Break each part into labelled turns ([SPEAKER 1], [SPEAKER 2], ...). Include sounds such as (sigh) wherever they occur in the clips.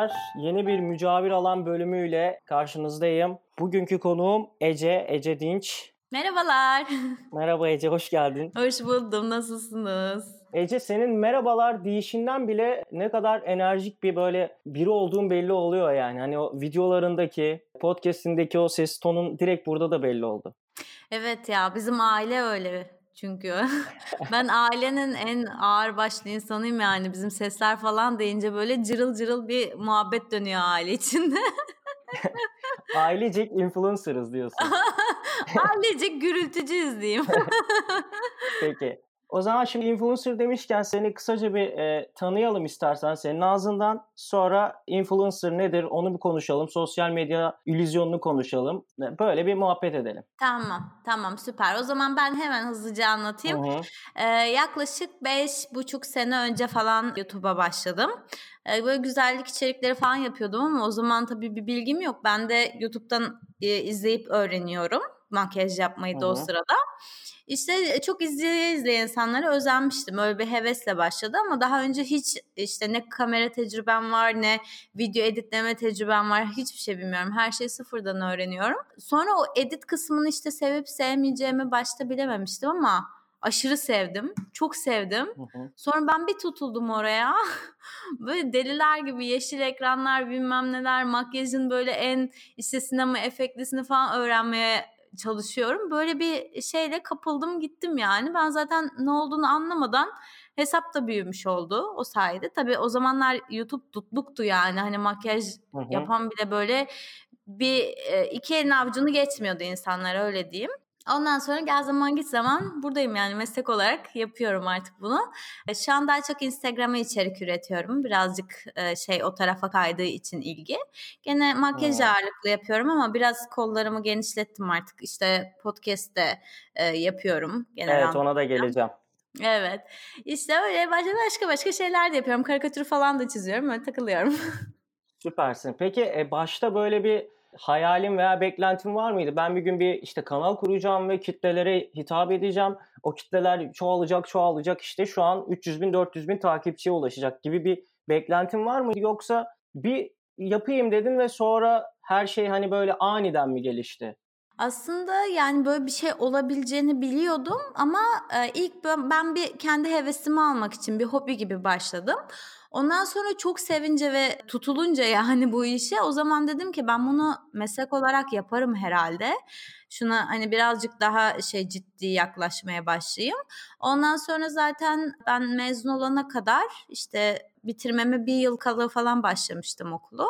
[SPEAKER 1] Merhabalar. Yeni bir mücavir alan bölümüyle karşınızdayım. Bugünkü konuğum Ece, Ece Dinç.
[SPEAKER 2] Merhabalar. (laughs)
[SPEAKER 1] Merhaba Ece, hoş geldin.
[SPEAKER 2] Hoş buldum. Nasılsınız?
[SPEAKER 1] Ece senin merhabalar deyişinden bile ne kadar enerjik bir böyle biri olduğun belli oluyor yani. Hani o videolarındaki, podcast'indeki o ses tonun direkt burada da belli oldu.
[SPEAKER 2] Evet ya bizim aile öyle çünkü. (laughs) ben ailenin en ağır başlı insanıyım yani. Bizim sesler falan deyince böyle cırıl cırıl bir muhabbet dönüyor aile içinde. (laughs)
[SPEAKER 1] Ailecek influencer'ız diyorsun. (laughs)
[SPEAKER 2] Ailecek gürültücüyüz diyeyim.
[SPEAKER 1] Peki. O zaman şimdi influencer demişken seni kısaca bir e, tanıyalım istersen senin ağzından. Sonra influencer nedir onu bir konuşalım. Sosyal medya illüzyonunu konuşalım. Böyle bir muhabbet edelim.
[SPEAKER 2] Tamam tamam süper. O zaman ben hemen hızlıca anlatayım. Hı hı. Ee, yaklaşık beş buçuk sene önce falan YouTube'a başladım. Ee, böyle güzellik içerikleri falan yapıyordum ama o zaman tabii bir bilgim yok. Ben de YouTube'dan e, izleyip öğreniyorum makyaj yapmayı da o sırada. İşte e, çok izleye izleye insanlara özenmiştim. Öyle bir hevesle başladı ama daha önce hiç işte ne kamera tecrübem var ne video editleme tecrübem var. Hiçbir şey bilmiyorum. Her şeyi sıfırdan öğreniyorum. Sonra o edit kısmını işte sevip sevmeyeceğimi başta bilememiştim ama aşırı sevdim. Çok sevdim. Sonra ben bir tutuldum oraya. (laughs) böyle deliler gibi yeşil ekranlar bilmem neler makyajın böyle en işte sinema efektlisini falan öğrenmeye çalışıyorum. Böyle bir şeyle kapıldım gittim yani. Ben zaten ne olduğunu anlamadan hesap da büyümüş oldu o sayede. Tabii o zamanlar YouTube tutluktu yani. Hani makyaj hı hı. yapan bile böyle bir iki elin avucunu geçmiyordu insanlar öyle diyeyim. Ondan sonra gel zaman git zaman buradayım yani meslek olarak yapıyorum artık bunu. E, şu an daha çok Instagram'a içerik üretiyorum. Birazcık e, şey o tarafa kaydığı için ilgi. Gene makyaj hmm. ağırlıklı yapıyorum ama biraz kollarımı genişlettim artık. İşte podcast'te e, yapıyorum.
[SPEAKER 1] Genel evet anlamda. ona da geleceğim.
[SPEAKER 2] Evet. İşte öyle başka başka başka şeyler de yapıyorum. Karikatür falan da çiziyorum. Böyle takılıyorum. (laughs)
[SPEAKER 1] Süpersin. Peki başta böyle bir hayalin veya beklentin var mıydı? Ben bir gün bir işte kanal kuracağım ve kitlelere hitap edeceğim. O kitleler çoğalacak çoğalacak işte şu an 300 bin 400 bin takipçiye ulaşacak gibi bir beklentin var mıydı? Yoksa bir yapayım dedin ve sonra her şey hani böyle aniden mi gelişti?
[SPEAKER 2] Aslında yani böyle bir şey olabileceğini biliyordum ama ilk ben bir kendi hevesimi almak için bir hobi gibi başladım. Ondan sonra çok sevince ve tutulunca yani bu işe o zaman dedim ki ben bunu meslek olarak yaparım herhalde. Şuna hani birazcık daha şey ciddi yaklaşmaya başlayayım. Ondan sonra zaten ben mezun olana kadar işte bitirmeme bir yıl kala falan başlamıştım okulu.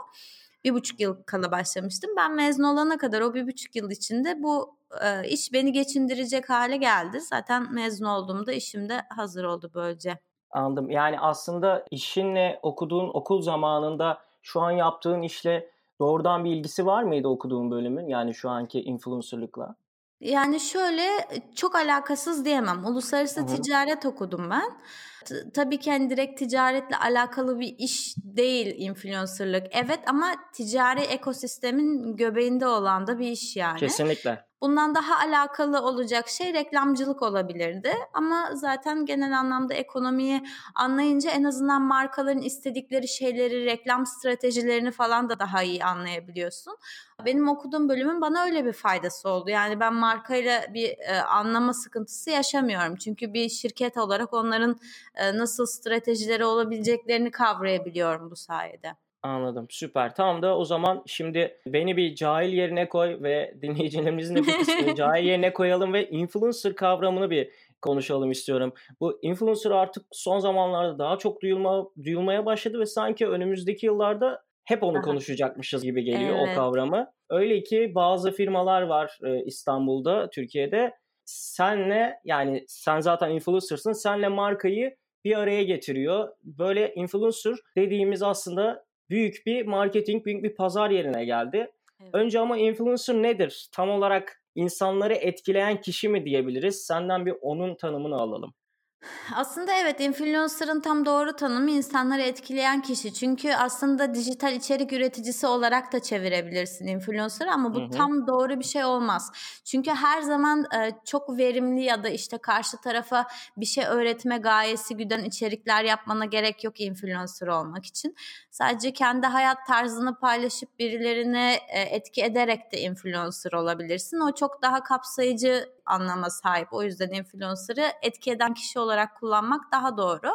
[SPEAKER 2] Bir buçuk yıl kala başlamıştım. Ben mezun olana kadar o bir buçuk yıl içinde bu e, iş beni geçindirecek hale geldi. Zaten mezun olduğumda işim de hazır oldu böylece.
[SPEAKER 1] Anladım. Yani aslında işinle okuduğun okul zamanında şu an yaptığın işle doğrudan bir ilgisi var mıydı okuduğun bölümün? Yani şu anki influencerlıkla?
[SPEAKER 2] Yani şöyle çok alakasız diyemem. Uluslararası Hı-hı. ticaret okudum ben. T- tabii ki hani direkt ticaretle alakalı bir iş değil influencerlık. Evet ama ticari ekosistemin göbeğinde olan da bir iş yani.
[SPEAKER 1] Kesinlikle.
[SPEAKER 2] Bundan daha alakalı olacak şey reklamcılık olabilirdi. Ama zaten genel anlamda ekonomiyi anlayınca en azından markaların istedikleri şeyleri, reklam stratejilerini falan da daha iyi anlayabiliyorsun. Benim okuduğum bölümün bana öyle bir faydası oldu. Yani ben markayla bir e, anlama sıkıntısı yaşamıyorum. Çünkü bir şirket olarak onların e, nasıl stratejileri olabileceklerini kavrayabiliyorum bu sayede.
[SPEAKER 1] Anladım. Süper. Tamam da o zaman şimdi beni bir cahil yerine koy ve (laughs) dinleyicilerimizin de bir kısmını (laughs) cahil yerine koyalım ve influencer kavramını bir konuşalım istiyorum. Bu influencer artık son zamanlarda daha çok duyulma, duyulmaya başladı ve sanki önümüzdeki yıllarda hep onu konuşacakmışız gibi geliyor evet. o kavramı. Öyle ki bazı firmalar var e, İstanbul'da, Türkiye'de. Senle yani sen zaten influencer'sın. Senle markayı bir araya getiriyor. Böyle influencer dediğimiz aslında büyük bir marketing, büyük bir pazar yerine geldi. Evet. Önce ama influencer nedir? Tam olarak insanları etkileyen kişi mi diyebiliriz? Senden bir onun tanımını alalım.
[SPEAKER 2] Aslında evet influencer'ın tam doğru tanımı insanları etkileyen kişi. Çünkü aslında dijital içerik üreticisi olarak da çevirebilirsin influencer ama bu hı hı. tam doğru bir şey olmaz. Çünkü her zaman e, çok verimli ya da işte karşı tarafa bir şey öğretme gayesi güden içerikler yapmana gerek yok influencer olmak için. Sadece kendi hayat tarzını paylaşıp birilerine e, etki ederek de influencer olabilirsin. O çok daha kapsayıcı anlama sahip. O yüzden influencer'ı etki eden kişi olarak kullanmak daha doğru.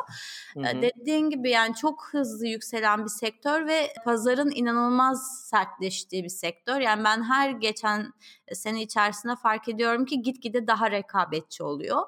[SPEAKER 2] Hı hı. Dediğin gibi yani çok hızlı yükselen bir sektör ve pazarın inanılmaz sertleştiği bir sektör. Yani ben her geçen sene içerisinde fark ediyorum ki gitgide daha rekabetçi oluyor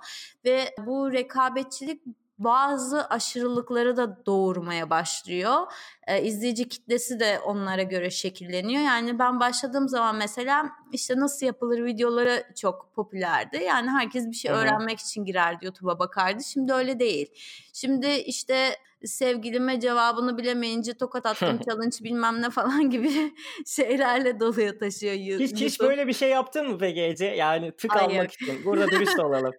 [SPEAKER 2] ve bu rekabetçilik bazı aşırılıkları da doğurmaya başlıyor. Ee, izleyici kitlesi de onlara göre şekilleniyor. Yani ben başladığım zaman mesela işte nasıl yapılır videoları çok popülerdi. Yani herkes bir şey öğrenmek için girerdi YouTube'a bakardı. Şimdi öyle değil. Şimdi işte sevgilime cevabını bilemeyince tokat attım (laughs) challenge bilmem ne falan (laughs) gibi şeylerle doluyor taşıyor YouTube.
[SPEAKER 1] Hiç, hiç böyle bir şey yaptın mı peki Ece? Yani tık Ay almak yok. için. Burada dürüst (laughs) olalım.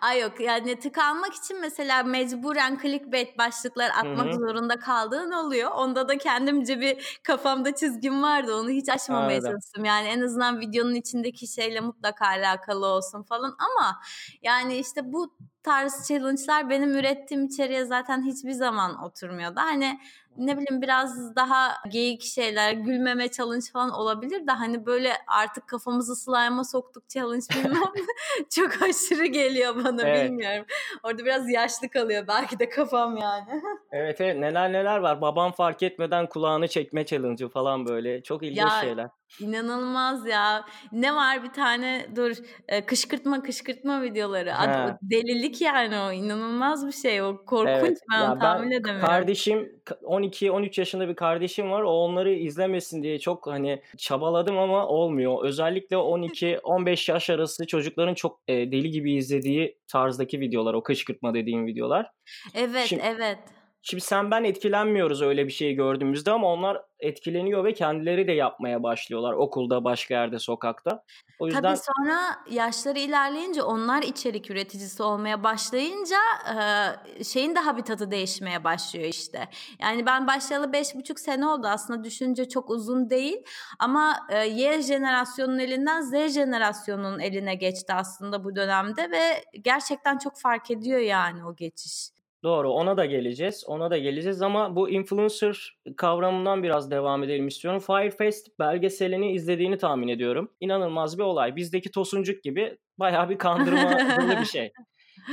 [SPEAKER 2] Ay yok yani tık almak için mesela mecburen clickbait başlıklar atmak Hı-hı. zorunda kaldığın oluyor. Onda da kendimce bir kafamda çizgim vardı. Onu hiç aşmamaya Anladım. çalıştım. Yani en azından videonun içindeki şeyle mutlaka alakalı olsun falan ama yani işte bu tarz challenge'lar benim ürettiğim içeriğe zaten hiçbir zaman oturmuyordu. Hani ne bileyim biraz daha geyik şeyler, gülmeme challenge falan olabilir de hani böyle artık kafamızı slime'a soktuk challenge bilmem (laughs) (laughs) çok aşırı geliyor bana evet. bilmiyorum. Orada biraz yaşlı kalıyor belki de kafam yani. (laughs)
[SPEAKER 1] evet evet neler neler var. Babam fark etmeden kulağını çekme challenge'ı falan böyle. Çok ilginç ya, şeyler.
[SPEAKER 2] İnanılmaz ya. Ne var bir tane dur e, kışkırtma kışkırtma videoları. Ad, delilik yani o. inanılmaz bir şey. O korkunç evet. ben ya tahmin ben, edemiyorum.
[SPEAKER 1] Kardeşim 12-13 yaşında bir kardeşim var. O onları izlemesin diye çok hani çabaladım ama olmuyor. Özellikle 12-15 (laughs) yaş arası çocukların çok e, deli gibi izlediği tarzdaki videolar. O kışkırtma dediğim videolar.
[SPEAKER 2] Evet Şimdi, evet.
[SPEAKER 1] Şimdi sen ben etkilenmiyoruz öyle bir şeyi gördüğümüzde ama onlar etkileniyor ve kendileri de yapmaya başlıyorlar okulda, başka yerde, sokakta.
[SPEAKER 2] O yüzden Tabii sonra yaşları ilerleyince onlar içerik üreticisi olmaya başlayınca şeyin de habitatı değişmeye başlıyor işte. Yani ben başlayalı beş buçuk sene oldu aslında düşünce çok uzun değil ama Y jenerasyonun elinden Z jenerasyonunun eline geçti aslında bu dönemde ve gerçekten çok fark ediyor yani o geçiş.
[SPEAKER 1] Doğru ona da geleceğiz. Ona da geleceğiz ama bu influencer kavramından biraz devam edelim istiyorum. Firefest belgeselini izlediğini tahmin ediyorum. İnanılmaz bir olay. Bizdeki tosuncuk gibi bayağı bir kandırma (laughs) bir şey.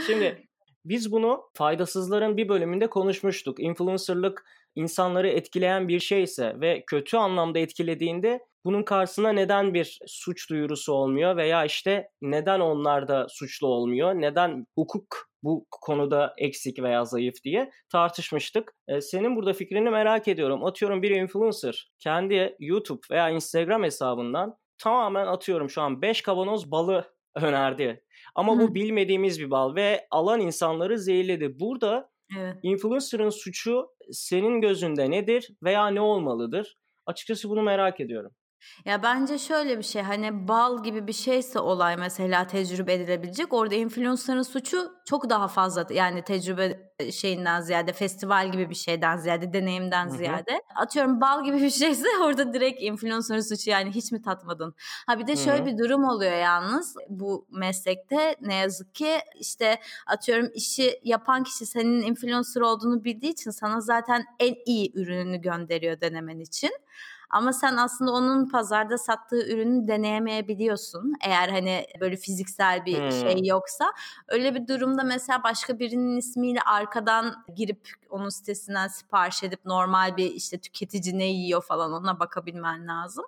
[SPEAKER 1] Şimdi biz bunu faydasızların bir bölümünde konuşmuştuk. Influencerlık insanları etkileyen bir şeyse ve kötü anlamda etkilediğinde bunun karşısına neden bir suç duyurusu olmuyor veya işte neden onlar da suçlu olmuyor? Neden hukuk bu konuda eksik veya zayıf diye tartışmıştık. E, senin burada fikrini merak ediyorum. Atıyorum bir influencer kendi YouTube veya Instagram hesabından tamamen atıyorum şu an 5 kavanoz balı (laughs) önerdi. Ama Hı. bu bilmediğimiz bir bal ve alan insanları zehirledi. Burada evet. influencer'ın suçu senin gözünde nedir veya ne olmalıdır? Açıkçası bunu merak ediyorum.
[SPEAKER 2] Ya bence şöyle bir şey hani bal gibi bir şeyse olay mesela tecrübe edilebilecek. Orada influencer'ın suçu çok daha fazla yani tecrübe şeyinden ziyade festival gibi bir şeyden ziyade deneyimden Hı-hı. ziyade. Atıyorum bal gibi bir şeyse (laughs) orada direkt influencer'ın suçu yani hiç mi tatmadın? Ha bir de şöyle Hı-hı. bir durum oluyor yalnız bu meslekte ne yazık ki işte atıyorum işi yapan kişi senin influencer olduğunu bildiği için sana zaten en iyi ürününü gönderiyor denemen için. Ama sen aslında onun pazarda sattığı ürünü deneyemeyebiliyorsun. Eğer hani böyle fiziksel bir hmm. şey yoksa. Öyle bir durumda mesela başka birinin ismiyle arkadan girip onun sitesinden sipariş edip normal bir işte tüketici ne yiyor falan ona bakabilmen lazım.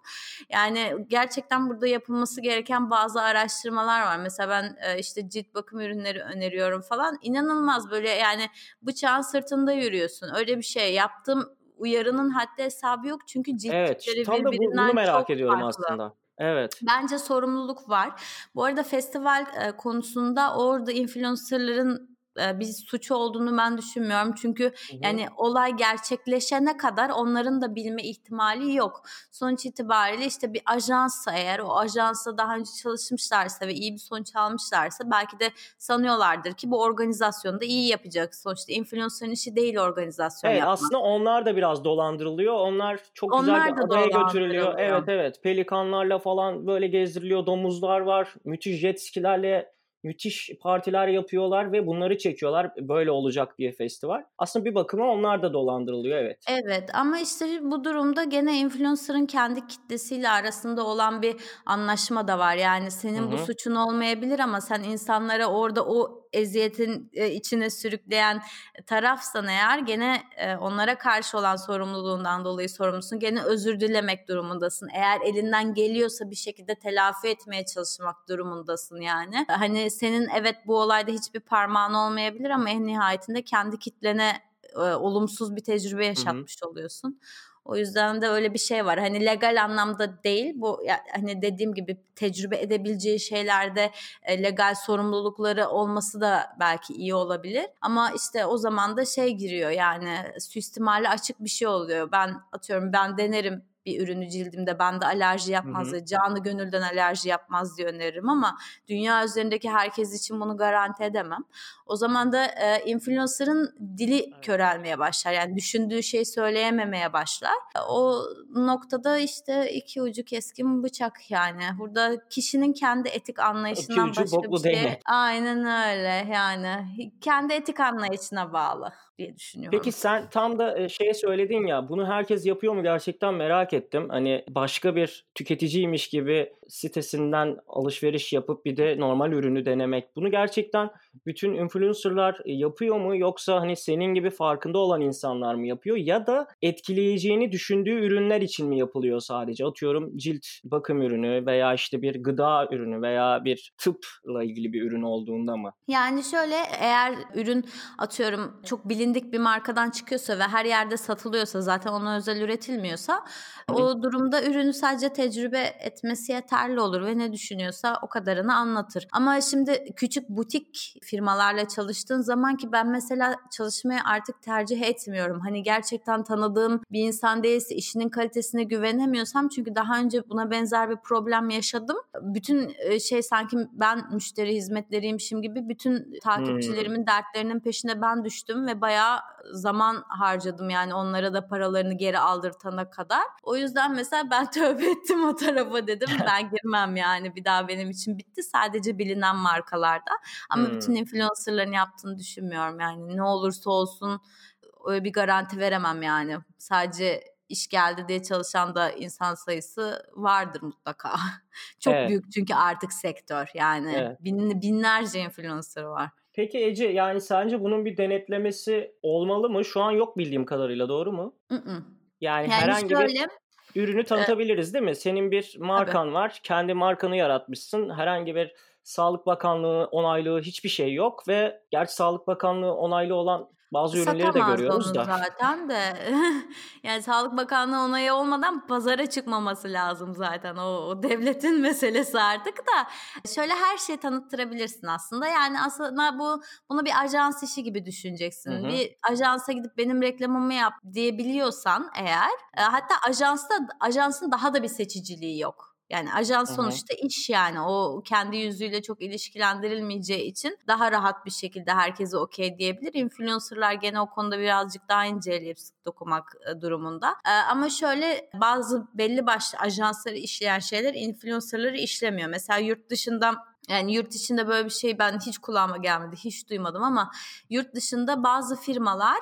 [SPEAKER 2] Yani gerçekten burada yapılması gereken bazı araştırmalar var. Mesela ben işte cilt bakım ürünleri öneriyorum falan. İnanılmaz böyle yani bıçağın sırtında yürüyorsun. Öyle bir şey yaptım uyarının haddi hesabı yok çünkü cilt
[SPEAKER 1] evet, tam da bunu merak çok ediyorum farklı. aslında. Evet.
[SPEAKER 2] Bence sorumluluk var. Bu arada festival konusunda orada influencerların bir suç olduğunu ben düşünmüyorum. Çünkü Hı-hı. yani olay gerçekleşene kadar onların da bilme ihtimali yok. Sonuç itibariyle işte bir ajansa eğer o ajansa daha önce çalışmışlarsa ve iyi bir sonuç almışlarsa belki de sanıyorlardır ki bu organizasyonu da iyi yapacak. Sonuçta influencer'ın işi değil organizasyon
[SPEAKER 1] evet,
[SPEAKER 2] yapmak.
[SPEAKER 1] Aslında onlar da biraz dolandırılıyor. Onlar çok onlar güzel bir adaya götürülüyor. Evet evet pelikanlarla falan böyle gezdiriliyor. Domuzlar var. Müthiş jet skilerle müthiş partiler yapıyorlar ve bunları çekiyorlar. Böyle olacak diye festival. Aslında bir bakıma onlar da dolandırılıyor evet.
[SPEAKER 2] Evet ama işte bu durumda gene influencer'ın kendi kitlesiyle arasında olan bir anlaşma da var. Yani senin Hı-hı. bu suçun olmayabilir ama sen insanlara orada o eziyetin e, içine sürükleyen tarafsan eğer gene e, onlara karşı olan sorumluluğundan dolayı sorumlusun. Gene özür dilemek durumundasın. Eğer elinden geliyorsa bir şekilde telafi etmeye çalışmak durumundasın yani. Hani senin evet bu olayda hiçbir parmağın olmayabilir ama en nihayetinde kendi kitlene e, olumsuz bir tecrübe yaşatmış Hı-hı. oluyorsun. O yüzden de öyle bir şey var. Hani legal anlamda değil bu ya, hani dediğim gibi tecrübe edebileceği şeylerde e, legal sorumlulukları olması da belki iyi olabilir. Ama işte o zaman da şey giriyor yani suistimali açık bir şey oluyor. Ben atıyorum ben denerim bir ürünü cildimde bende alerji yapmaz ve canı gönülden alerji yapmaz diye öneririm ama dünya üzerindeki herkes için bunu garanti edemem. O zaman da e, influencer'ın dili evet. körelmeye başlar. Yani düşündüğü şey söyleyememeye başlar. O noktada işte iki ucu keskin bıçak yani. Burada kişinin kendi etik anlayışından başka bir şey. Değnek. Aynen öyle yani. Kendi etik anlayışına bağlı diye düşünüyorum.
[SPEAKER 1] Peki sen tam da şey söyledin ya bunu herkes yapıyor mu gerçekten merak ettim. Hani başka bir tüketiciymiş gibi sitesinden alışveriş yapıp bir de normal ürünü denemek. Bunu gerçekten bütün influencerlar yapıyor mu yoksa hani senin gibi farkında olan insanlar mı yapıyor ya da etkileyeceğini düşündüğü ürünler için mi yapılıyor sadece? Atıyorum cilt bakım ürünü veya işte bir gıda ürünü veya bir tıpla ilgili bir ürün olduğunda mı?
[SPEAKER 2] Yani şöyle eğer ürün atıyorum çok bilindik bir markadan çıkıyorsa ve her yerde satılıyorsa zaten ona özel üretilmiyorsa o durumda ürünü sadece tecrübe etmesi yeterli olur ve ne düşünüyorsa o kadarını anlatır. Ama şimdi küçük butik firmalarla çalıştığın zaman ki ben mesela çalışmayı artık tercih etmiyorum. Hani gerçekten tanıdığım bir insan değilse işinin kalitesine güvenemiyorsam çünkü daha önce buna benzer bir problem yaşadım. Bütün şey sanki ben müşteri hizmetleriymişim gibi bütün takipçilerimin hmm. dertlerinin peşine ben düştüm ve bayağı zaman harcadım yani onlara da paralarını geri aldırtana kadar. O yüzden mesela ben (laughs) tövbe ettim o tarafa dedim. (laughs) Ben girmem yani bir daha benim için bitti. Sadece bilinen markalarda. Ama hmm. bütün influencerların yaptığını düşünmüyorum yani. Ne olursa olsun öyle bir garanti veremem yani. Sadece iş geldi diye çalışan da insan sayısı vardır mutlaka. (laughs) Çok evet. büyük çünkü artık sektör yani evet. bin, binlerce influencer var.
[SPEAKER 1] Peki Ece yani sence bunun bir denetlemesi olmalı mı? Şu an yok bildiğim kadarıyla doğru mu? Yani, yani herhangi şöyle, bir ürünü tanıtabiliriz değil mi? Senin bir markan Tabii. var. Kendi markanı yaratmışsın. Herhangi bir Sağlık Bakanlığı onaylı hiçbir şey yok ve gerçi Sağlık Bakanlığı onaylı olan bazı ürünleri de görüyoruz da.
[SPEAKER 2] zaten de. (laughs) yani Sağlık Bakanlığı onayı olmadan pazara çıkmaması lazım zaten. O, o devletin (laughs) meselesi artık da. Şöyle her şeyi tanıttırabilirsin aslında. Yani aslında bu bunu bir ajans işi gibi düşüneceksin. Hı hı. Bir ajansa gidip benim reklamımı yap diyebiliyorsan eğer e, hatta ajansta ajansın daha da bir seçiciliği yok. Yani ajans Hı-hı. sonuçta iş yani o kendi yüzüyle çok ilişkilendirilmeyeceği için daha rahat bir şekilde herkese okey diyebilir. Influencerlar gene o konuda birazcık daha ince eleyip sık dokumak e, durumunda. Ee, ama şöyle bazı belli başlı ajansları işleyen şeyler influencerları işlemiyor. Mesela yurt dışında yani yurt içinde böyle bir şey ben hiç kulağıma gelmedi, hiç duymadım ama yurt dışında bazı firmalar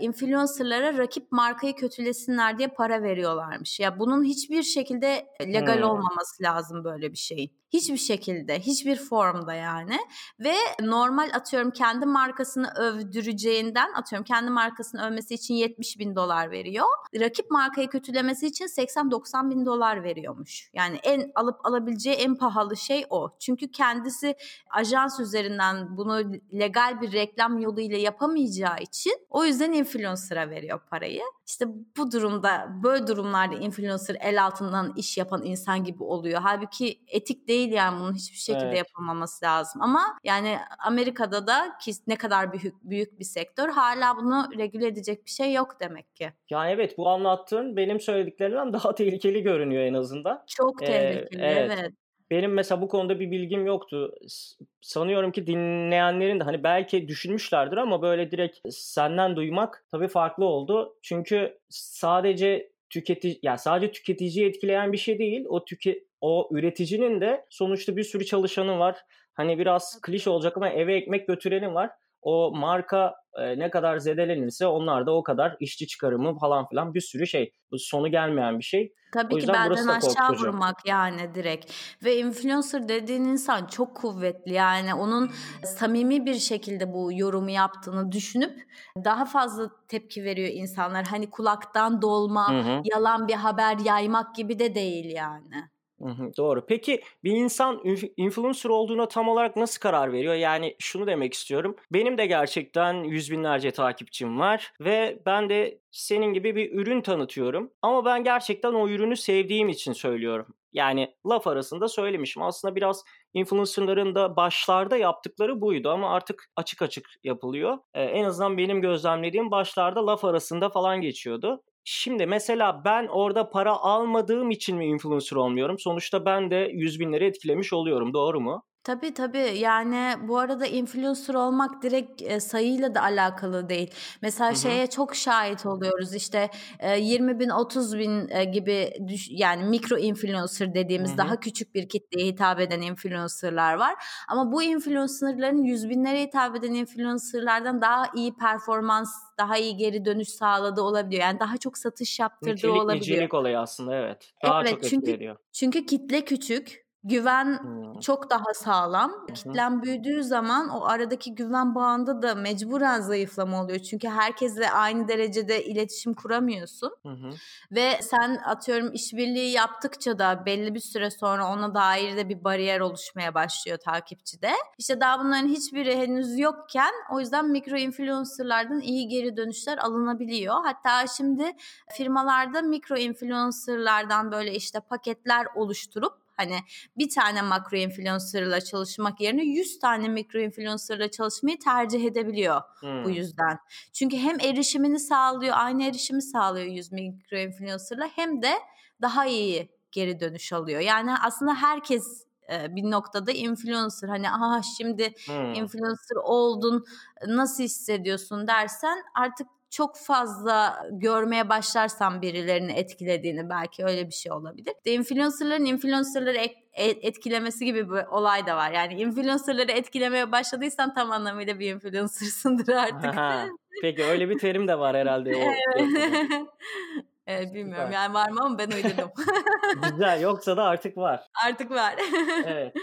[SPEAKER 2] influencerlara rakip markayı kötülesinler diye para veriyorlarmış. Ya bunun hiçbir şekilde legal hmm. olmaması lazım böyle bir şeyin. Hiçbir şekilde, hiçbir formda yani. Ve normal atıyorum kendi markasını övdüreceğinden atıyorum kendi markasını övmesi için 70 bin dolar veriyor. Rakip markayı kötülemesi için 80-90 bin dolar veriyormuş. Yani en alıp alabileceği en pahalı şey o. Çünkü kendisi ajans üzerinden bunu legal bir reklam yoluyla yapamayacağı için o yüzden influencer'a veriyor parayı. İşte bu durumda böyle durumlarda influencer el altından iş yapan insan gibi oluyor. Halbuki etik değil yani bunun hiçbir şekilde evet. yapılmaması lazım. Ama yani Amerika'da da ki ne kadar büyük büyük bir sektör hala bunu regüle edecek bir şey yok demek ki.
[SPEAKER 1] Yani evet bu anlattığın benim söylediklerimden (laughs) daha tehlikeli görünüyor en azından.
[SPEAKER 2] Çok tehlikeli ee, evet. evet.
[SPEAKER 1] Benim mesela bu konuda bir bilgim yoktu. Sanıyorum ki dinleyenlerin de hani belki düşünmüşlerdir ama böyle direkt senden duymak tabii farklı oldu. Çünkü sadece tüketici yani sadece tüketiciyi etkileyen bir şey değil. O tüke o üreticinin de sonuçta bir sürü çalışanı var. Hani biraz klişe olacak ama eve ekmek götürenin var o marka e, ne kadar zedelenirse onlar da o kadar işçi çıkarımı falan filan bir sürü şey. Bu sonu gelmeyen bir şey.
[SPEAKER 2] Tabii ki benden aşağı vurmak yani direkt. Ve influencer dediğin insan çok kuvvetli. Yani onun samimi bir şekilde bu yorumu yaptığını düşünüp daha fazla tepki veriyor insanlar. Hani kulaktan dolma, hı hı. yalan bir haber yaymak gibi de değil yani.
[SPEAKER 1] Doğru. Peki bir insan influencer olduğuna tam olarak nasıl karar veriyor? Yani şunu demek istiyorum. Benim de gerçekten yüz binlerce takipçim var ve ben de senin gibi bir ürün tanıtıyorum. Ama ben gerçekten o ürünü sevdiğim için söylüyorum. Yani laf arasında söylemişim. Aslında biraz influencerların da başlarda yaptıkları buydu ama artık açık açık yapılıyor. Ee, en azından benim gözlemlediğim başlarda laf arasında falan geçiyordu. Şimdi mesela ben orada para almadığım için mi influencer olmuyorum? Sonuçta ben de yüz binleri etkilemiş oluyorum. Doğru mu?
[SPEAKER 2] Tabii tabii yani bu arada influencer olmak direkt e, sayıyla da alakalı değil. Mesela Hı hı. şeye çok şahit oluyoruz işte e, 20 bin 30 bin e, gibi düş, yani mikro influencer dediğimiz Hı hı. daha küçük bir kitleye hitap eden influencerlar var. Ama bu influencerların yüz binlere hitap eden influencerlardan daha iyi performans daha iyi geri dönüş sağladığı olabiliyor. Yani daha çok satış yaptırdığı Nitelik, olabiliyor.
[SPEAKER 1] Nicelik olayı aslında evet. Daha evet, çok
[SPEAKER 2] çünkü,
[SPEAKER 1] etkileniyor.
[SPEAKER 2] Çünkü kitle küçük Güven hmm. çok daha sağlam. Hı-hı. Kitlen büyüdüğü zaman o aradaki güven bağında da mecburen zayıflama oluyor. Çünkü herkesle aynı derecede iletişim kuramıyorsun. Hı-hı. Ve sen atıyorum işbirliği yaptıkça da belli bir süre sonra ona dair de bir bariyer oluşmaya başlıyor takipçide. İşte daha bunların hiçbiri henüz yokken o yüzden mikro influencerlardan iyi geri dönüşler alınabiliyor. Hatta şimdi firmalarda mikro influencerlardan böyle işte paketler oluşturup Hani bir tane makro influencer'la çalışmak yerine 100 tane mikro influencer'la çalışmayı tercih edebiliyor hmm. bu yüzden. Çünkü hem erişimini sağlıyor, aynı erişimi sağlıyor 100 mikro influencer'la hem de daha iyi geri dönüş alıyor. Yani aslında herkes bir noktada influencer hani aha şimdi hmm. influencer oldun nasıl hissediyorsun dersen artık çok fazla görmeye başlarsam birilerini etkilediğini belki öyle bir şey olabilir. De influencerların influencerları e, etkilemesi gibi bir olay da var. Yani influencerları etkilemeye başladıysan tam anlamıyla bir influencersındır (laughs) artık.
[SPEAKER 1] Peki öyle bir terim de var herhalde. O
[SPEAKER 2] Evet (laughs) bilmiyorum Süper. yani var mı ama ben uydurdum. (laughs)
[SPEAKER 1] Güzel yoksa da artık var.
[SPEAKER 2] Artık var.
[SPEAKER 1] evet.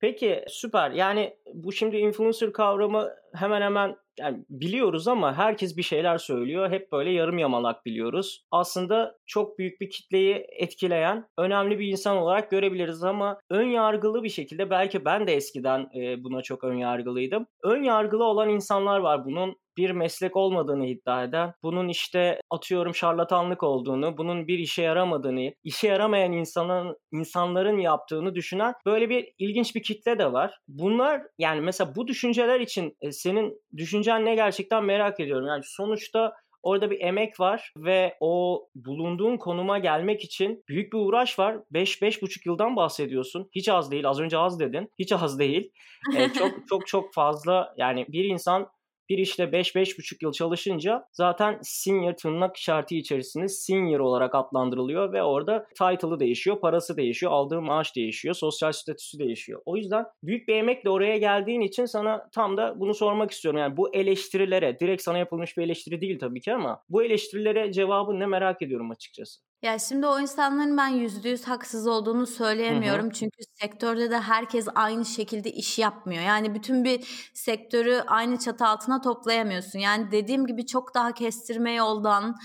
[SPEAKER 1] Peki süper. Yani bu şimdi influencer kavramı hemen hemen yani biliyoruz ama herkes bir şeyler söylüyor. Hep böyle yarım yamalak biliyoruz. Aslında çok büyük bir kitleyi etkileyen önemli bir insan olarak görebiliriz ama ön yargılı bir şekilde belki ben de eskiden e, buna çok ön yargılıydım. Ön yargılı olan insanlar var bunun bir meslek olmadığını iddia eden, bunun işte atıyorum şarlatanlık olduğunu, bunun bir işe yaramadığını, işe yaramayan insanın insanların yaptığını düşünen böyle bir ilginç bir kitle de var. Bunlar yani mesela bu düşünceler için e, senin düşüncen ne gerçekten merak ediyorum. Yani sonuçta Orada bir emek var ve o bulunduğun konuma gelmek için büyük bir uğraş var. 5-5,5 yıldan bahsediyorsun. Hiç az değil. Az önce az dedin. Hiç az değil. ee, çok (laughs) çok çok fazla yani bir insan bir işte 5-5,5 yıl çalışınca zaten senior tırnak işareti içerisinde senior olarak adlandırılıyor ve orada title'ı değişiyor, parası değişiyor, aldığı maaş değişiyor, sosyal statüsü değişiyor. O yüzden büyük bir emekle oraya geldiğin için sana tam da bunu sormak istiyorum. Yani bu eleştirilere, direkt sana yapılmış bir eleştiri değil tabii ki ama bu eleştirilere cevabı ne merak ediyorum açıkçası.
[SPEAKER 2] Ya şimdi o insanların ben yüzde yüz haksız olduğunu söyleyemiyorum. Hı hı. Çünkü sektörde de herkes aynı şekilde iş yapmıyor. Yani bütün bir sektörü aynı çatı altına toplayamıyorsun. Yani dediğim gibi çok daha kestirme yoldan,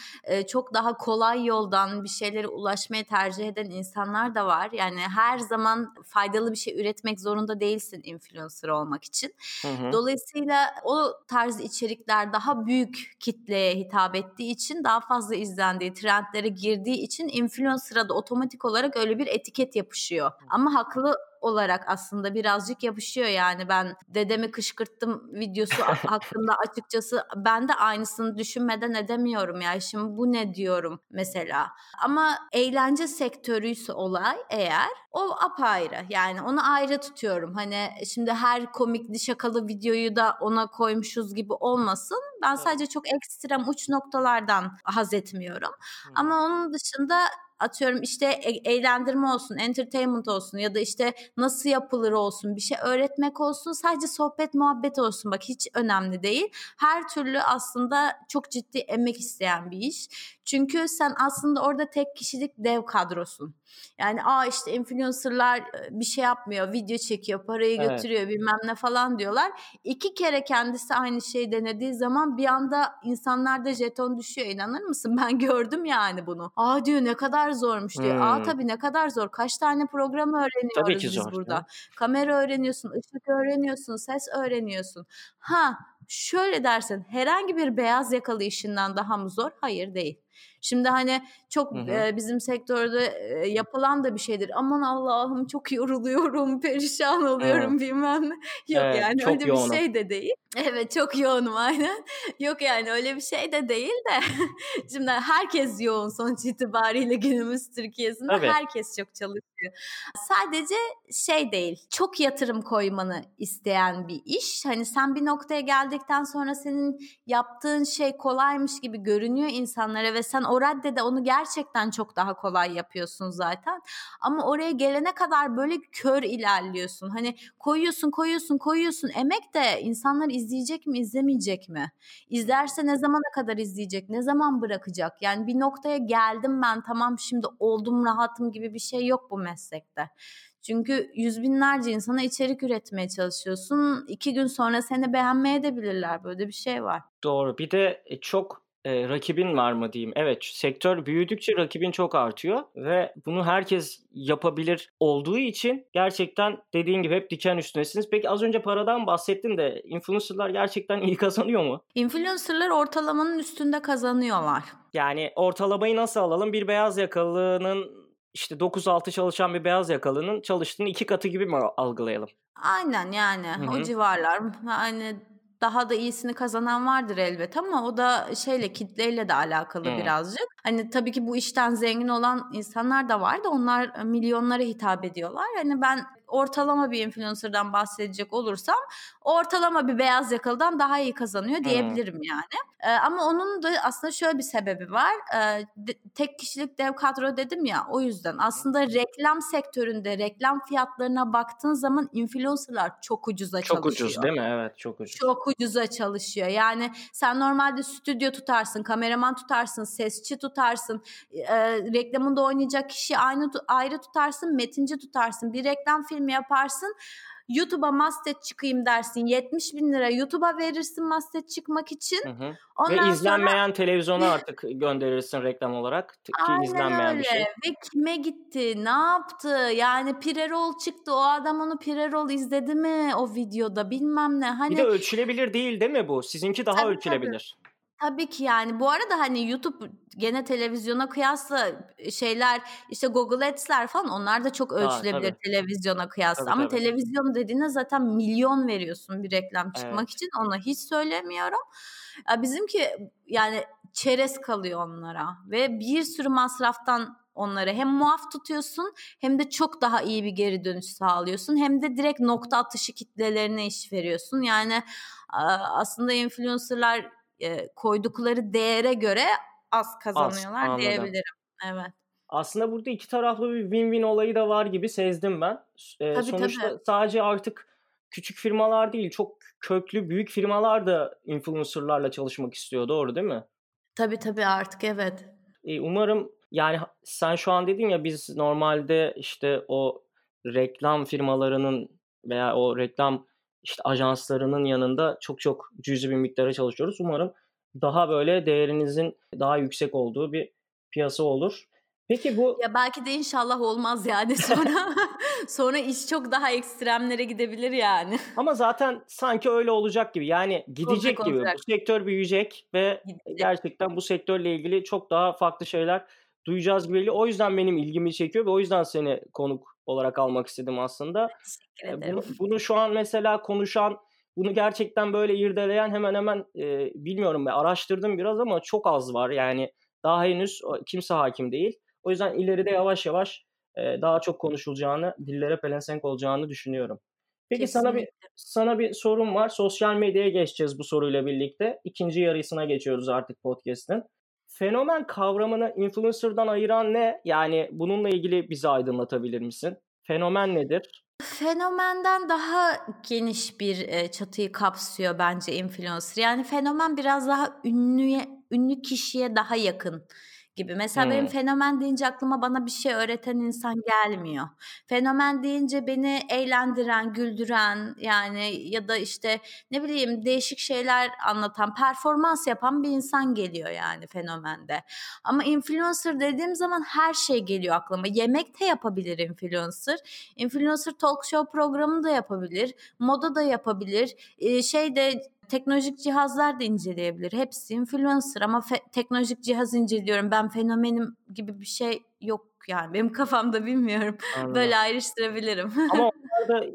[SPEAKER 2] çok daha kolay yoldan bir şeylere ulaşmaya tercih eden insanlar da var. Yani her zaman faydalı bir şey üretmek zorunda değilsin influencer olmak için. Hı hı. Dolayısıyla o tarz içerikler daha büyük kitleye hitap ettiği için daha fazla izlendiği, trendlere girdiği için influencer'a da otomatik olarak öyle bir etiket yapışıyor. Ama haklı olarak aslında birazcık yapışıyor yani. Ben dedemi kışkırttım videosu (laughs) hakkında açıkçası. Ben de aynısını düşünmeden edemiyorum ya. Şimdi bu ne diyorum mesela? Ama eğlence sektörüyse olay eğer o apayrı. Yani onu ayrı tutuyorum. Hani şimdi her komikli şakalı videoyu da ona koymuşuz gibi olmasın. Ben sadece çok ekstrem uç noktalardan haz etmiyorum. Ama onun dışında atıyorum işte e- eğlendirme olsun, entertainment olsun ya da işte nasıl yapılır olsun, bir şey öğretmek olsun, sadece sohbet muhabbet olsun. Bak hiç önemli değil. Her türlü aslında çok ciddi emek isteyen bir iş. Çünkü sen aslında orada tek kişilik dev kadrosun. Yani aa işte influencerlar bir şey yapmıyor, video çekiyor, parayı evet. götürüyor bilmem ne falan diyorlar. İki kere kendisi aynı şeyi denediği zaman bir anda insanlarda jeton düşüyor inanır mısın? (laughs) Ben gördüm yani bunu. Aa diyor ne kadar zormuş diyor. Hmm. Aa tabii ne kadar zor. Kaç tane program öğreniyoruz tabii ki biz zor, burada. Kamera öğreniyorsun, ışık öğreniyorsun, ses öğreniyorsun. Ha şöyle dersin herhangi bir beyaz yakalı işinden daha mı zor? Hayır değil. Şimdi hani çok e, bizim sektörde e, yapılan da bir şeydir. Aman Allah'ım çok yoruluyorum, (laughs) perişan oluyorum evet. bilmem ne. Yok evet, yani öyle yoğunum. bir şey de değil. Evet çok yoğunum aynen. Yok yani öyle bir şey de değil de. (laughs) Şimdi herkes yoğun sonuç itibariyle günümüz Türkiye'sinde Tabii. herkes çok çalışıyor. Sadece şey değil. Çok yatırım koymanı isteyen bir iş. Hani sen bir noktaya geldikten sonra senin yaptığın şey kolaymış gibi görünüyor insanlara ve sen o raddede onu gerçekten çok daha kolay yapıyorsun zaten. Ama oraya gelene kadar böyle kör ilerliyorsun. Hani koyuyorsun, koyuyorsun, koyuyorsun. Emek de insanlar izleyecek mi, izlemeyecek mi? İzlerse ne zamana kadar izleyecek, ne zaman bırakacak? Yani bir noktaya geldim ben tamam şimdi oldum rahatım gibi bir şey yok bu meslekte. Çünkü yüz binlerce insana içerik üretmeye çalışıyorsun. İki gün sonra seni beğenmeye de bilirler. Böyle bir şey var.
[SPEAKER 1] Doğru. Bir de e, çok e, rakibin var mı diyeyim. Evet sektör büyüdükçe rakibin çok artıyor ve bunu herkes yapabilir olduğu için gerçekten dediğin gibi hep diken üstünesiniz. Peki az önce paradan bahsettin de influencerlar gerçekten iyi kazanıyor mu?
[SPEAKER 2] Influencerlar ortalamanın üstünde kazanıyorlar.
[SPEAKER 1] Yani ortalamayı nasıl alalım? Bir beyaz yakalının işte 9-6 çalışan bir beyaz yakalının çalıştığını iki katı gibi mi algılayalım?
[SPEAKER 2] Aynen yani Hı-hı. o civarlar. Yani daha da iyisini kazanan vardır elbet ama o da şeyle kitleyle de alakalı hmm. birazcık. Hani tabii ki bu işten zengin olan insanlar da var da onlar milyonlara hitap ediyorlar. Hani ben ortalama bir influencer'dan bahsedecek olursam ortalama bir beyaz yakalıdan daha iyi kazanıyor diyebilirim hmm. yani. Ee, ama onun da aslında şöyle bir sebebi var. Ee, de, tek kişilik dev kadro dedim ya o yüzden. Aslında reklam sektöründe reklam fiyatlarına baktığın zaman influencer'lar çok ucuza
[SPEAKER 1] çok
[SPEAKER 2] çalışıyor.
[SPEAKER 1] Çok ucuz değil mi? Evet çok ucuz.
[SPEAKER 2] Çok ucuza çalışıyor. Yani sen normalde stüdyo tutarsın, kameraman tutarsın, sesçi tutarsın, e, reklamında oynayacak kişi aynı ayrı tutarsın, metinci tutarsın. Bir reklam filmi yaparsın YouTube'a mastet çıkayım dersin. 70 bin lira YouTube'a verirsin mastet çıkmak için. Hı
[SPEAKER 1] hı. Ondan Ve izlenmeyen sonra... televizyona (laughs) artık gönderirsin reklam olarak. Ki Aynen izlenmeyen öyle. bir şey.
[SPEAKER 2] Ve kime gitti? Ne yaptı? Yani Pirerol çıktı. O adam onu Pirerol izledi mi o videoda? Bilmem ne. Hani...
[SPEAKER 1] Bir de ölçülebilir değil değil mi bu? Sizinki daha tabii, ölçülebilir.
[SPEAKER 2] Tabii. Tabii ki yani bu arada hani YouTube gene televizyona kıyasla şeyler işte Google Ads'ler falan onlar da çok ölçülebilir ha, televizyona kıyasla. Tabii, Ama tabii. televizyon dediğinde zaten milyon veriyorsun bir reklam çıkmak evet. için ona hiç söylemiyorum. Ya bizimki yani çerez kalıyor onlara ve bir sürü masraftan onları hem muaf tutuyorsun hem de çok daha iyi bir geri dönüş sağlıyorsun hem de direkt nokta atışı kitlelerine iş veriyorsun. Yani aslında influencerlar e, koydukları değere göre az kazanıyorlar az, diyebilirim. Evet.
[SPEAKER 1] Aslında burada iki taraflı bir win-win olayı da var gibi sezdim ben. E, tabii, sonuçta tabii. sadece artık küçük firmalar değil, çok köklü büyük firmalar da influencerlarla çalışmak istiyor. Doğru değil mi?
[SPEAKER 2] Tabii tabii artık evet.
[SPEAKER 1] E, umarım yani sen şu an dedin ya biz normalde işte o reklam firmalarının veya o reklam işte ajanslarının yanında çok çok cüzi bir miktara çalışıyoruz. Umarım daha böyle değerinizin daha yüksek olduğu bir piyasa olur. Peki bu
[SPEAKER 2] ya belki de inşallah olmaz yani (laughs) sonra sonra iş çok daha ekstremlere gidebilir yani.
[SPEAKER 1] Ama zaten sanki öyle olacak gibi. Yani gidecek olacak, gibi. Olacak. Bu sektör büyüyecek ve gidecek. gerçekten bu sektörle ilgili çok daha farklı şeyler duyacağız gibi. O yüzden benim ilgimi çekiyor ve o yüzden seni konuk olarak almak istedim aslında. Bunu, bunu şu an mesela konuşan, bunu gerçekten böyle irdeleyen hemen hemen e, bilmiyorum ben araştırdım biraz ama çok az var. Yani daha henüz kimse hakim değil. O yüzden ileride yavaş yavaş e, daha çok konuşulacağını, dillere pelensenk olacağını düşünüyorum. Peki Kesinlikle. sana bir sana bir sorum var. Sosyal medyaya geçeceğiz bu soruyla birlikte. İkinci yarısına geçiyoruz artık podcast'in. Fenomen kavramını influencer'dan ayıran ne? Yani bununla ilgili bizi aydınlatabilir misin? Fenomen nedir?
[SPEAKER 2] Fenomenden daha geniş bir çatıyı kapsıyor bence influencer. Yani fenomen biraz daha ünlüye, ünlü kişiye daha yakın gibi. Mesela benim fenomen deyince aklıma bana bir şey öğreten insan gelmiyor. Fenomen deyince beni eğlendiren, güldüren yani ya da işte ne bileyim değişik şeyler anlatan, performans yapan bir insan geliyor yani fenomende. Ama influencer dediğim zaman her şey geliyor aklıma. Yemek de yapabilir influencer. Influencer talk show programı da yapabilir. Moda da yapabilir. Şey de teknolojik cihazlar da inceleyebilir. Hepsi influencer ama fe- teknolojik cihaz inceliyorum. Ben fenomenim gibi bir şey yok yani benim kafamda bilmiyorum. (laughs) Anladım. Böyle ayrıştırabilirim.
[SPEAKER 1] Ama (laughs) onlar da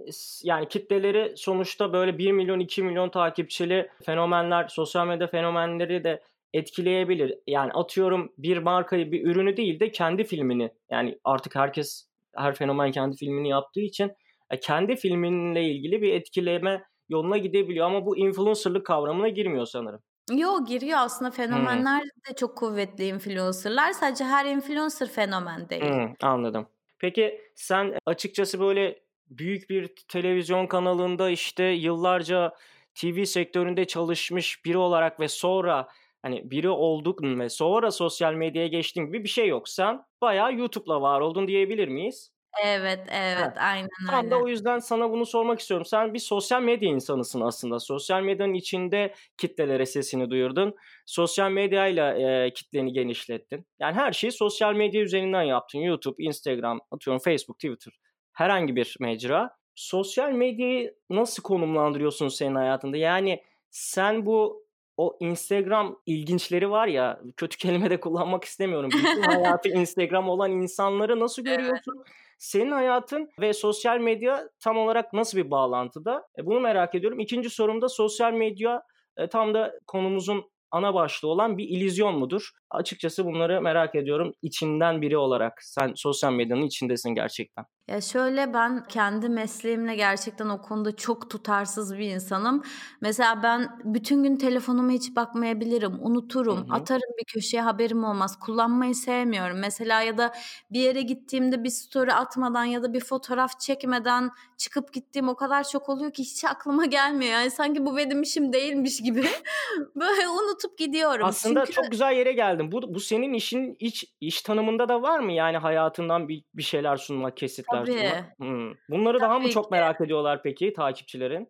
[SPEAKER 1] yani kitleleri sonuçta böyle 1 milyon 2 milyon takipçili fenomenler, sosyal medya fenomenleri de etkileyebilir. Yani atıyorum bir markayı, bir ürünü değil de kendi filmini. Yani artık herkes her fenomen kendi filmini yaptığı için e, kendi filminle ilgili bir etkileme yoluna gidebiliyor ama bu influencerlık kavramına girmiyor sanırım.
[SPEAKER 2] Yo giriyor aslında fenomenler hmm. de çok kuvvetli influencerlar. Sadece her influencer fenomen değil. Hmm,
[SPEAKER 1] anladım. Peki sen açıkçası böyle büyük bir televizyon kanalında işte yıllarca TV sektöründe çalışmış biri olarak ve sonra hani biri olduk ve sonra sosyal medyaya geçtiğin gibi bir şey yok. Sen bayağı YouTube'la var oldun diyebilir miyiz?
[SPEAKER 2] Evet, evet, Heh. aynen
[SPEAKER 1] Tam da o yüzden sana bunu sormak istiyorum. Sen bir sosyal medya insanısın aslında. Sosyal medyanın içinde kitlelere sesini duyurdun. Sosyal medyayla e, kitleni genişlettin. Yani her şeyi sosyal medya üzerinden yaptın. YouTube, Instagram, atıyorum Facebook, Twitter. Herhangi bir mecra. Sosyal medyayı nasıl konumlandırıyorsun senin hayatında? Yani sen bu o Instagram ilginçleri var ya kötü kelime de kullanmak istemiyorum. Bütün (laughs) hayatı Instagram olan insanları nasıl görüyorsun? Evet. Senin hayatın ve sosyal medya tam olarak nasıl bir bağlantıda? E, bunu merak ediyorum. İkinci sorumda sosyal medya e, tam da konumuzun ana başlığı olan bir ilizyon mudur? Açıkçası bunları merak ediyorum içinden biri olarak. Sen sosyal medyanın içindesin gerçekten.
[SPEAKER 2] Ya şöyle ben kendi mesleğimle gerçekten o konuda çok tutarsız bir insanım. Mesela ben bütün gün telefonuma hiç bakmayabilirim, unuturum, hı hı. atarım bir köşeye haberim olmaz. Kullanmayı sevmiyorum. Mesela ya da bir yere gittiğimde bir story atmadan ya da bir fotoğraf çekmeden çıkıp gittiğim o kadar çok oluyor ki hiç aklıma gelmiyor. Yani sanki bu benim işim değilmiş gibi (laughs) böyle unutup gidiyorum.
[SPEAKER 1] Aslında Çünkü... çok güzel yere geldin. Bu bu senin işin iç iş tanımında da var mı? Yani hayatından bir bir şeyler sunmak, kesitler Tabii. Hımm. Bunları daha mı çok ki. merak ediyorlar peki takipçilerin?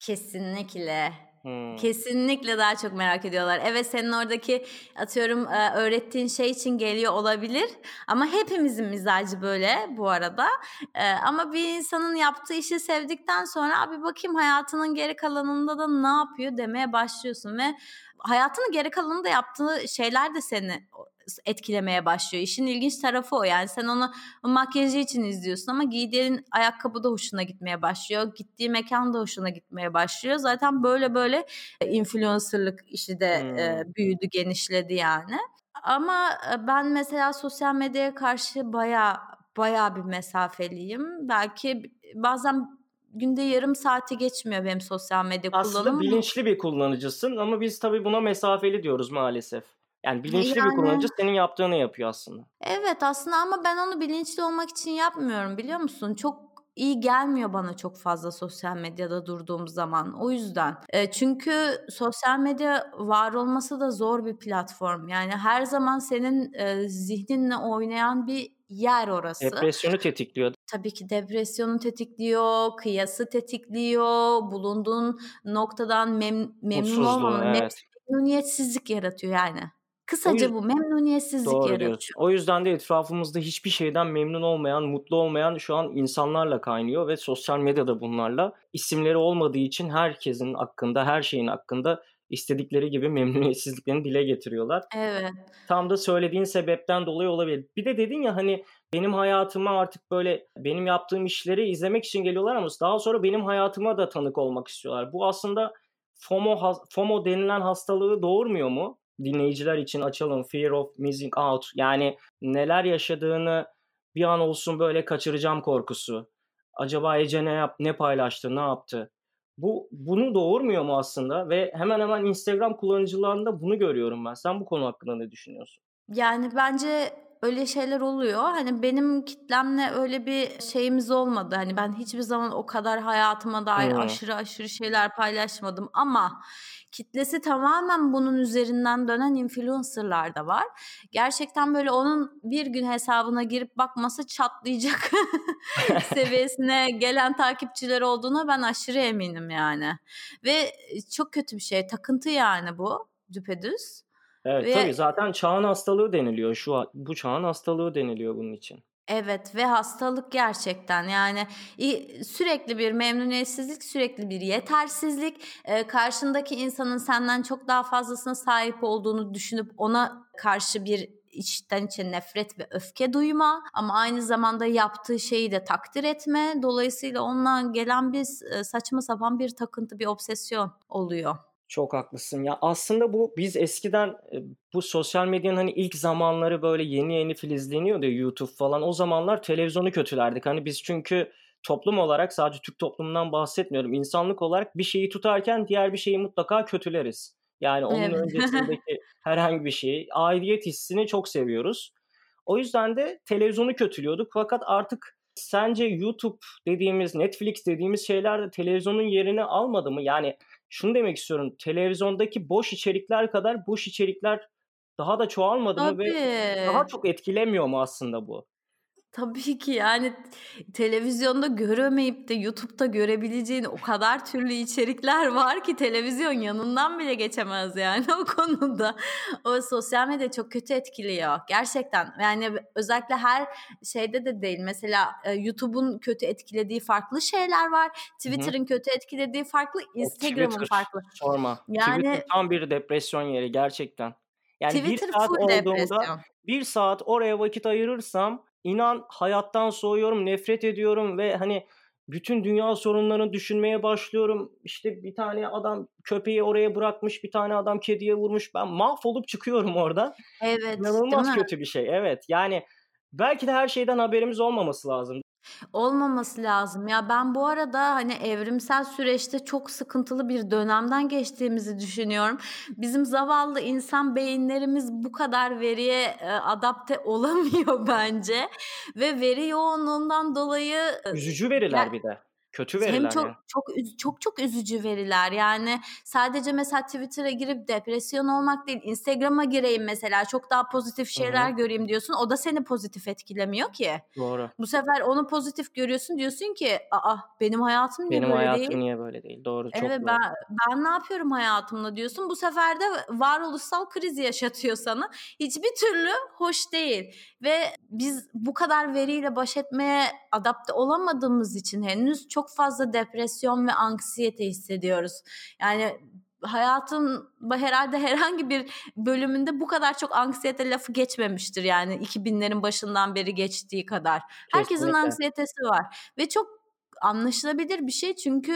[SPEAKER 2] Kesinlikle. Hımm. Kesinlikle daha çok merak ediyorlar. Evet senin oradaki atıyorum öğrettiğin şey için geliyor olabilir ama hepimizin mizacı böyle bu arada. ama bir insanın yaptığı işi sevdikten sonra abi bakayım hayatının geri kalanında da ne yapıyor demeye başlıyorsun ve hayatının geri kalanında yaptığı şeyler de seni etkilemeye başlıyor. İşin ilginç tarafı o yani sen onu makyajı için izliyorsun ama giydiğin ayakkabı da hoşuna gitmeye başlıyor. Gittiği mekan da hoşuna gitmeye başlıyor. Zaten böyle böyle influencerlık işi de hmm. e, büyüdü, genişledi yani. Ama ben mesela sosyal medyaya karşı baya baya bir mesafeliyim. Belki bazen günde yarım saati geçmiyor benim sosyal medya
[SPEAKER 1] Aslında
[SPEAKER 2] kullanımım.
[SPEAKER 1] Aslında bilinçli bir kullanıcısın ama biz tabii buna mesafeli diyoruz maalesef. Yani bilinçli yani, bir kullanıcı senin yaptığını yapıyor aslında.
[SPEAKER 2] Evet aslında ama ben onu bilinçli olmak için yapmıyorum biliyor musun? Çok iyi gelmiyor bana çok fazla sosyal medyada durduğum zaman. O yüzden. E, çünkü sosyal medya var olması da zor bir platform. Yani her zaman senin e, zihninle oynayan bir yer orası.
[SPEAKER 1] Depresyonu tetikliyor.
[SPEAKER 2] Tabii ki depresyonu tetikliyor, kıyası tetikliyor, bulunduğun noktadan mem- memnun olmaman, evet. memnuniyetsizlik yaratıyor yani. Kısaca yüzden, bu memnuniyetsizlik doğru yaratıyor. Diyorsun.
[SPEAKER 1] O yüzden de etrafımızda hiçbir şeyden memnun olmayan, mutlu olmayan şu an insanlarla kaynıyor ve sosyal medyada bunlarla isimleri olmadığı için herkesin hakkında, her şeyin hakkında istedikleri gibi memnuniyetsizliklerini dile getiriyorlar.
[SPEAKER 2] Evet.
[SPEAKER 1] Tam da söylediğin sebepten dolayı olabilir. Bir de dedin ya hani benim hayatıma artık böyle benim yaptığım işleri izlemek için geliyorlar ama daha sonra benim hayatıma da tanık olmak istiyorlar. Bu aslında FOMO FOMO denilen hastalığı doğurmuyor mu? dinleyiciler için açalım. Fear of missing out. Yani neler yaşadığını bir an olsun böyle kaçıracağım korkusu. Acaba Ece ne yap ne paylaştı, ne yaptı? Bu bunu doğurmuyor mu aslında ve hemen hemen Instagram kullanıcılarında bunu görüyorum ben. Sen bu konu hakkında ne düşünüyorsun?
[SPEAKER 2] Yani bence öyle şeyler oluyor. Hani benim kitlemle öyle bir şeyimiz olmadı. Hani ben hiçbir zaman o kadar hayatıma dair hmm. aşırı aşırı şeyler paylaşmadım ama kitlesi tamamen bunun üzerinden dönen influencerlar da var. Gerçekten böyle onun bir gün hesabına girip bakması çatlayacak (laughs) seviyesine gelen takipçiler olduğuna ben aşırı eminim yani. Ve çok kötü bir şey. Takıntı yani bu düpedüz.
[SPEAKER 1] Evet ve, tabii zaten çağın hastalığı deniliyor. Şu bu çağın hastalığı deniliyor bunun için.
[SPEAKER 2] Evet ve hastalık gerçekten yani sürekli bir memnuniyetsizlik, sürekli bir yetersizlik, karşındaki insanın senden çok daha fazlasına sahip olduğunu düşünüp ona karşı bir içten içe nefret ve öfke duyma ama aynı zamanda yaptığı şeyi de takdir etme. Dolayısıyla ondan gelen bir saçma sapan bir takıntı, bir obsesyon oluyor.
[SPEAKER 1] Çok haklısın. Ya aslında bu biz eskiden bu sosyal medyanın hani ilk zamanları böyle yeni yeni filizleniyordu YouTube falan. O zamanlar televizyonu kötülerdik. Hani biz çünkü toplum olarak sadece Türk toplumundan bahsetmiyorum. İnsanlık olarak bir şeyi tutarken diğer bir şeyi mutlaka kötüleriz. Yani onun evet. (laughs) öncesindeki herhangi bir şeyi, aidiyet hissini çok seviyoruz. O yüzden de televizyonu kötülüyorduk. Fakat artık sence YouTube dediğimiz, Netflix dediğimiz şeyler de televizyonun yerini almadı mı? Yani şunu demek istiyorum. Televizyondaki boş içerikler kadar boş içerikler daha da çoğalmadı Tabii. mı ve daha çok etkilemiyor mu aslında bu?
[SPEAKER 2] Tabii ki yani televizyonda göremeyip de YouTube'da görebileceğin o kadar türlü içerikler var ki televizyon yanından bile geçemez yani (laughs) o konuda. O sosyal medya çok kötü etkiliyor gerçekten. Yani özellikle her şeyde de değil. Mesela YouTube'un kötü etkilediği farklı şeyler var. Twitter'ın kötü etkilediği farklı, Instagram'ın farklı.
[SPEAKER 1] Sorma. Yani Twitter tam bir depresyon yeri gerçekten. Yani Twitter bir saat olduğunda depresyon. bir saat oraya vakit ayırırsam inan hayattan soğuyorum, nefret ediyorum ve hani bütün dünya sorunlarını düşünmeye başlıyorum. İşte bir tane adam köpeği oraya bırakmış, bir tane adam kediye vurmuş. Ben mahvolup çıkıyorum orada.
[SPEAKER 2] Evet.
[SPEAKER 1] İnanılmaz kötü bir şey. Evet. Yani belki de her şeyden haberimiz olmaması lazım.
[SPEAKER 2] Olmaması lazım. Ya ben bu arada hani evrimsel süreçte çok sıkıntılı bir dönemden geçtiğimizi düşünüyorum. Bizim zavallı insan beyinlerimiz bu kadar veriye e, adapte (laughs) olamıyor bence ve veri yoğunluğundan dolayı
[SPEAKER 1] e, üzücü veriler ya, bir de. Kötü veriler.
[SPEAKER 2] Hem çok yani. çok çok çok üzücü veriler. Yani sadece mesela Twitter'a girip depresyon olmak değil, Instagram'a gireyim mesela çok daha pozitif şeyler Hı-hı. göreyim diyorsun. O da seni pozitif etkilemiyor ki.
[SPEAKER 1] Doğru.
[SPEAKER 2] Bu sefer onu pozitif görüyorsun diyorsun ki, "Aa benim hayatım niye
[SPEAKER 1] benim
[SPEAKER 2] böyle
[SPEAKER 1] hayatım
[SPEAKER 2] değil?"
[SPEAKER 1] Benim hayatım niye böyle değil? Doğru, çok
[SPEAKER 2] evet,
[SPEAKER 1] doğru.
[SPEAKER 2] ben ben ne yapıyorum hayatımla diyorsun. Bu sefer de varoluşsal kriz yaşatıyor sana. Hiçbir türlü hoş değil ve biz bu kadar veriyle baş etmeye adapte olamadığımız için henüz çok fazla depresyon ve anksiyete hissediyoruz. Yani hayatın herhalde (laughs) herhangi bir bölümünde bu kadar çok anksiyete lafı geçmemiştir yani 2000'lerin başından beri geçtiği kadar. Herkesin Kesinlikle. anksiyetesi var ve çok anlaşılabilir bir şey çünkü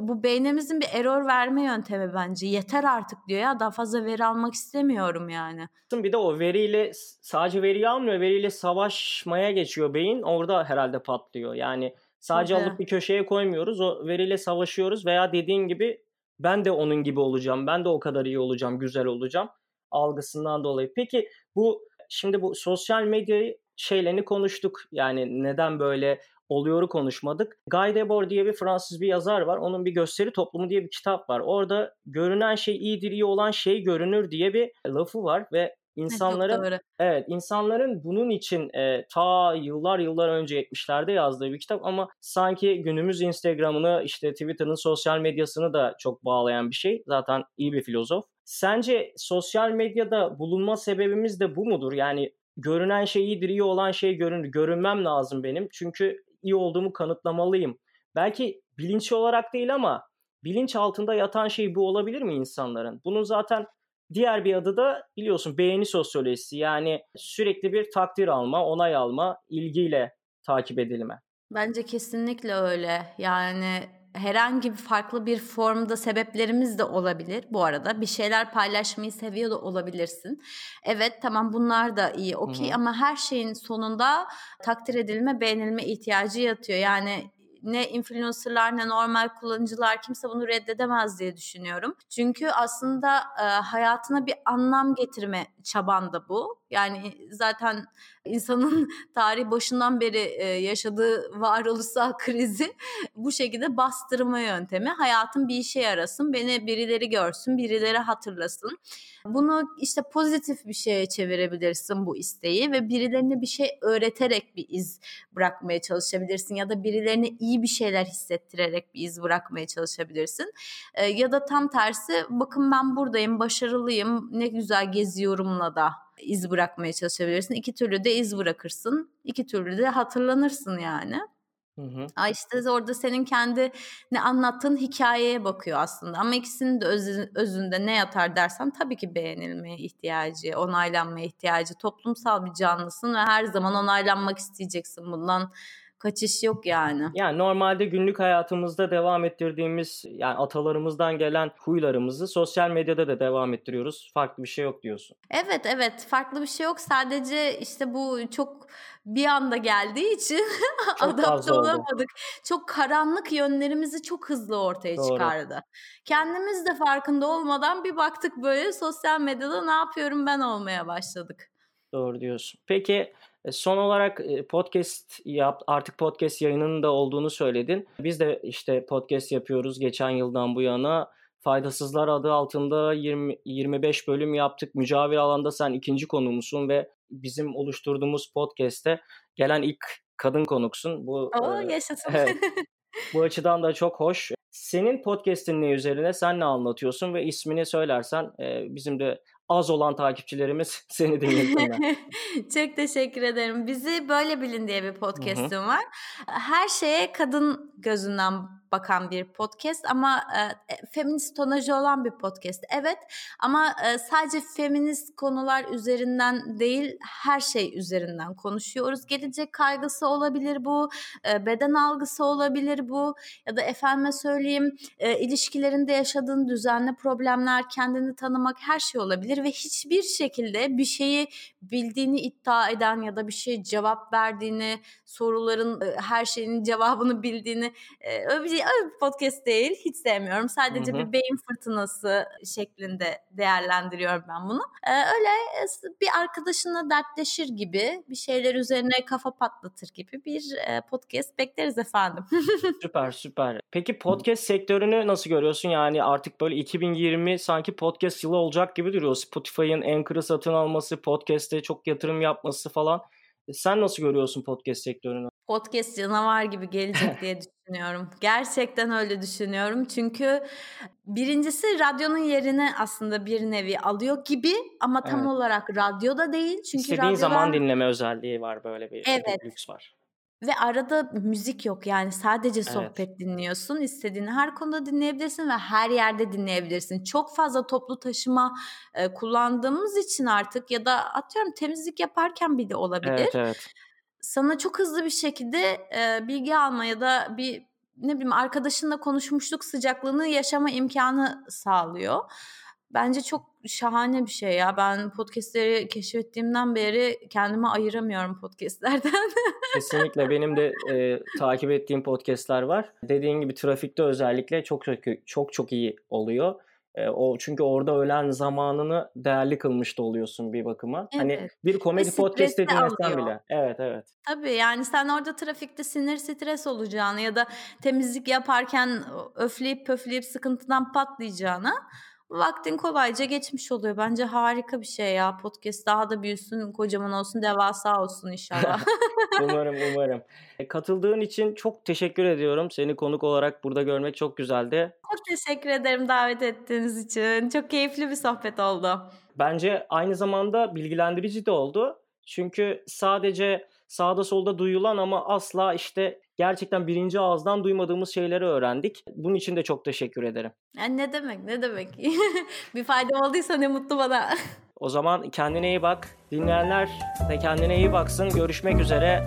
[SPEAKER 2] bu beynimizin bir error verme yöntemi bence. Yeter artık diyor ya daha fazla veri almak istemiyorum yani.
[SPEAKER 1] Bir de o veriyle sadece veriyi almıyor veriyle savaşmaya geçiyor beyin orada herhalde patlıyor. Yani sadece Tabii. alıp bir köşeye koymuyoruz o veriyle savaşıyoruz veya dediğin gibi ben de onun gibi olacağım ben de o kadar iyi olacağım güzel olacağım algısından dolayı. Peki bu şimdi bu sosyal medyayı şeylerini konuştuk. Yani neden böyle oluyoru konuşmadık. Guy Debord diye bir Fransız bir yazar var. Onun bir gösteri toplumu diye bir kitap var. Orada görünen şey iyidir, iyi olan şey görünür diye bir lafı var ve insanların evet insanların bunun için e, ta yıllar yıllar önce 70'lerde yazdığı bir kitap ama sanki günümüz Instagram'ını işte Twitter'ın sosyal medyasını da çok bağlayan bir şey. Zaten iyi bir filozof. Sence sosyal medyada bulunma sebebimiz de bu mudur? Yani görünen şey iyidir, iyi olan şey görünür. Görünmem lazım benim. Çünkü iyi olduğumu kanıtlamalıyım. Belki bilinçli olarak değil ama bilinç altında yatan şey bu olabilir mi insanların? Bunun zaten diğer bir adı da biliyorsun beğeni sosyolojisi. Yani sürekli bir takdir alma, onay alma, ilgiyle takip edilme.
[SPEAKER 2] Bence kesinlikle öyle. Yani herhangi bir farklı bir formda sebeplerimiz de olabilir bu arada. Bir şeyler paylaşmayı seviyor da olabilirsin. Evet tamam bunlar da iyi okey ama her şeyin sonunda takdir edilme, beğenilme ihtiyacı yatıyor. Yani ne influencerlar ne normal kullanıcılar kimse bunu reddedemez diye düşünüyorum. Çünkü aslında hayatına bir anlam getirme çaban da bu. Yani zaten insanın (laughs) tarih başından beri e, yaşadığı varoluşsal (laughs) krizi bu şekilde bastırma yöntemi. Hayatın bir işe yarasın, beni birileri görsün, birileri hatırlasın. Bunu işte pozitif bir şeye çevirebilirsin bu isteği ve birilerine bir şey öğreterek bir iz bırakmaya çalışabilirsin ya da birilerine iyi bir şeyler hissettirerek bir iz bırakmaya çalışabilirsin. E, ya da tam tersi bakın ben buradayım, başarılıyım, ne güzel geziyorumla da iz bırakmaya çalışabilirsin. İki türlü de iz bırakırsın. İki türlü de hatırlanırsın yani. Hı hı. İşte orada senin kendi ne anlattığın hikayeye bakıyor aslında. Ama ikisinin de öz, özünde ne yatar dersen tabii ki beğenilmeye ihtiyacı, onaylanmaya ihtiyacı. Toplumsal bir canlısın ve her zaman onaylanmak isteyeceksin bundan kaçış yok yani.
[SPEAKER 1] Yani normalde günlük hayatımızda devam ettirdiğimiz yani atalarımızdan gelen huylarımızı sosyal medyada da devam ettiriyoruz. Farklı bir şey yok diyorsun.
[SPEAKER 2] Evet evet farklı bir şey yok. Sadece işte bu çok bir anda geldiği için (laughs) adapte olamadık. Çok karanlık yönlerimizi çok hızlı ortaya Doğru. çıkardı. Kendimiz de farkında olmadan bir baktık böyle sosyal medyada ne yapıyorum ben olmaya başladık.
[SPEAKER 1] Doğru diyorsun. Peki son olarak e, podcast yap artık podcast yayınının da olduğunu söyledin. Biz de işte podcast yapıyoruz geçen yıldan bu yana. Faydasızlar adı altında 20 25 bölüm yaptık. Mücavir alanda sen ikinci konumuzsun ve bizim oluşturduğumuz podcast'te gelen ilk kadın konuksun.
[SPEAKER 2] Bu Oo, e, yaşasın.
[SPEAKER 1] Evet, (laughs) bu açıdan da çok hoş. Senin podcast'in ne üzerine? Sen ne anlatıyorsun ve ismini söylersen e, bizim de az olan takipçilerimiz (laughs) seni dinlesinler. (laughs)
[SPEAKER 2] Çok teşekkür ederim. Bizi Böyle Bilin diye bir podcast'ım var. Her şeye kadın gözünden bakan bir podcast ama e, feminist tonajı olan bir podcast. Evet ama e, sadece feminist konular üzerinden değil her şey üzerinden konuşuyoruz. Gelecek kaygısı olabilir bu, e, beden algısı olabilir bu ya da efendime söyleyeyim e, ilişkilerinde yaşadığın düzenli problemler, kendini tanımak her şey olabilir ve hiçbir şekilde bir şeyi bildiğini iddia eden ya da bir şey cevap verdiğini, soruların e, her şeyin cevabını bildiğini e, öyle bir, öyle bir podcast değil. Hiç sevmiyorum. Sadece Hı-hı. bir beyin fırtınası şeklinde değerlendiriyorum ben bunu. Ee, öyle bir arkadaşınla dertleşir gibi bir şeyler üzerine kafa patlatır gibi bir e, podcast bekleriz efendim. (laughs)
[SPEAKER 1] süper süper. Peki podcast sektörünü nasıl görüyorsun? Yani artık böyle 2020 sanki podcast yılı olacak gibi duruyor. Spotify'ın Anchor'ı satın alması, podcast'e çok yatırım yapması falan. E, sen nasıl görüyorsun podcast sektörünü?
[SPEAKER 2] Podcast canavar gibi gelecek (laughs) diye düşünüyorum. Gerçekten öyle düşünüyorum. Çünkü birincisi radyonun yerini aslında bir nevi alıyor gibi ama tam evet. olarak radyoda değil. Çünkü
[SPEAKER 1] İstediğin radyodan... zaman dinleme özelliği var böyle bir evet. lüks var.
[SPEAKER 2] Ve arada müzik yok yani sadece sohbet evet. dinliyorsun. İstediğini her konuda dinleyebilirsin ve her yerde dinleyebilirsin. Çok fazla toplu taşıma e, kullandığımız için artık ya da atıyorum temizlik yaparken bile olabilir. Evet, evet. Sana çok hızlı bir şekilde e, bilgi alma ya da bir ne bileyim arkadaşınla konuşmuşluk sıcaklığını yaşama imkanı sağlıyor. Bence çok şahane bir şey ya. Ben podcastleri keşfettiğimden beri kendimi ayıramıyorum podcastlerden. (laughs)
[SPEAKER 1] Kesinlikle benim de e, takip ettiğim podcastler var. Dediğin gibi trafikte özellikle çok çok çok çok iyi oluyor. E, o çünkü orada ölen zamanını değerli kılmış da oluyorsun bir bakıma. Hani evet. Hani bir komedi podcast dinlesen bile. Evet evet.
[SPEAKER 2] Tabii yani sen orada trafikte sinir stres olacağını ya da temizlik yaparken öfleyip pöfleyip sıkıntıdan patlayacağını vaktin kolayca geçmiş oluyor. Bence harika bir şey ya. Podcast daha da büyüsün, kocaman olsun, devasa olsun inşallah. (laughs)
[SPEAKER 1] umarım, umarım. E, katıldığın için çok teşekkür ediyorum. Seni konuk olarak burada görmek çok güzeldi.
[SPEAKER 2] Çok teşekkür ederim davet ettiğiniz için. Çok keyifli bir sohbet oldu.
[SPEAKER 1] Bence aynı zamanda bilgilendirici de oldu. Çünkü sadece sağda solda duyulan ama asla işte gerçekten birinci ağızdan duymadığımız şeyleri öğrendik. Bunun için de çok teşekkür ederim.
[SPEAKER 2] Yani ne demek ne demek. (laughs) bir fayda olduysa ne mutlu bana.
[SPEAKER 1] o zaman kendine iyi bak. Dinleyenler de kendine iyi baksın. Görüşmek üzere.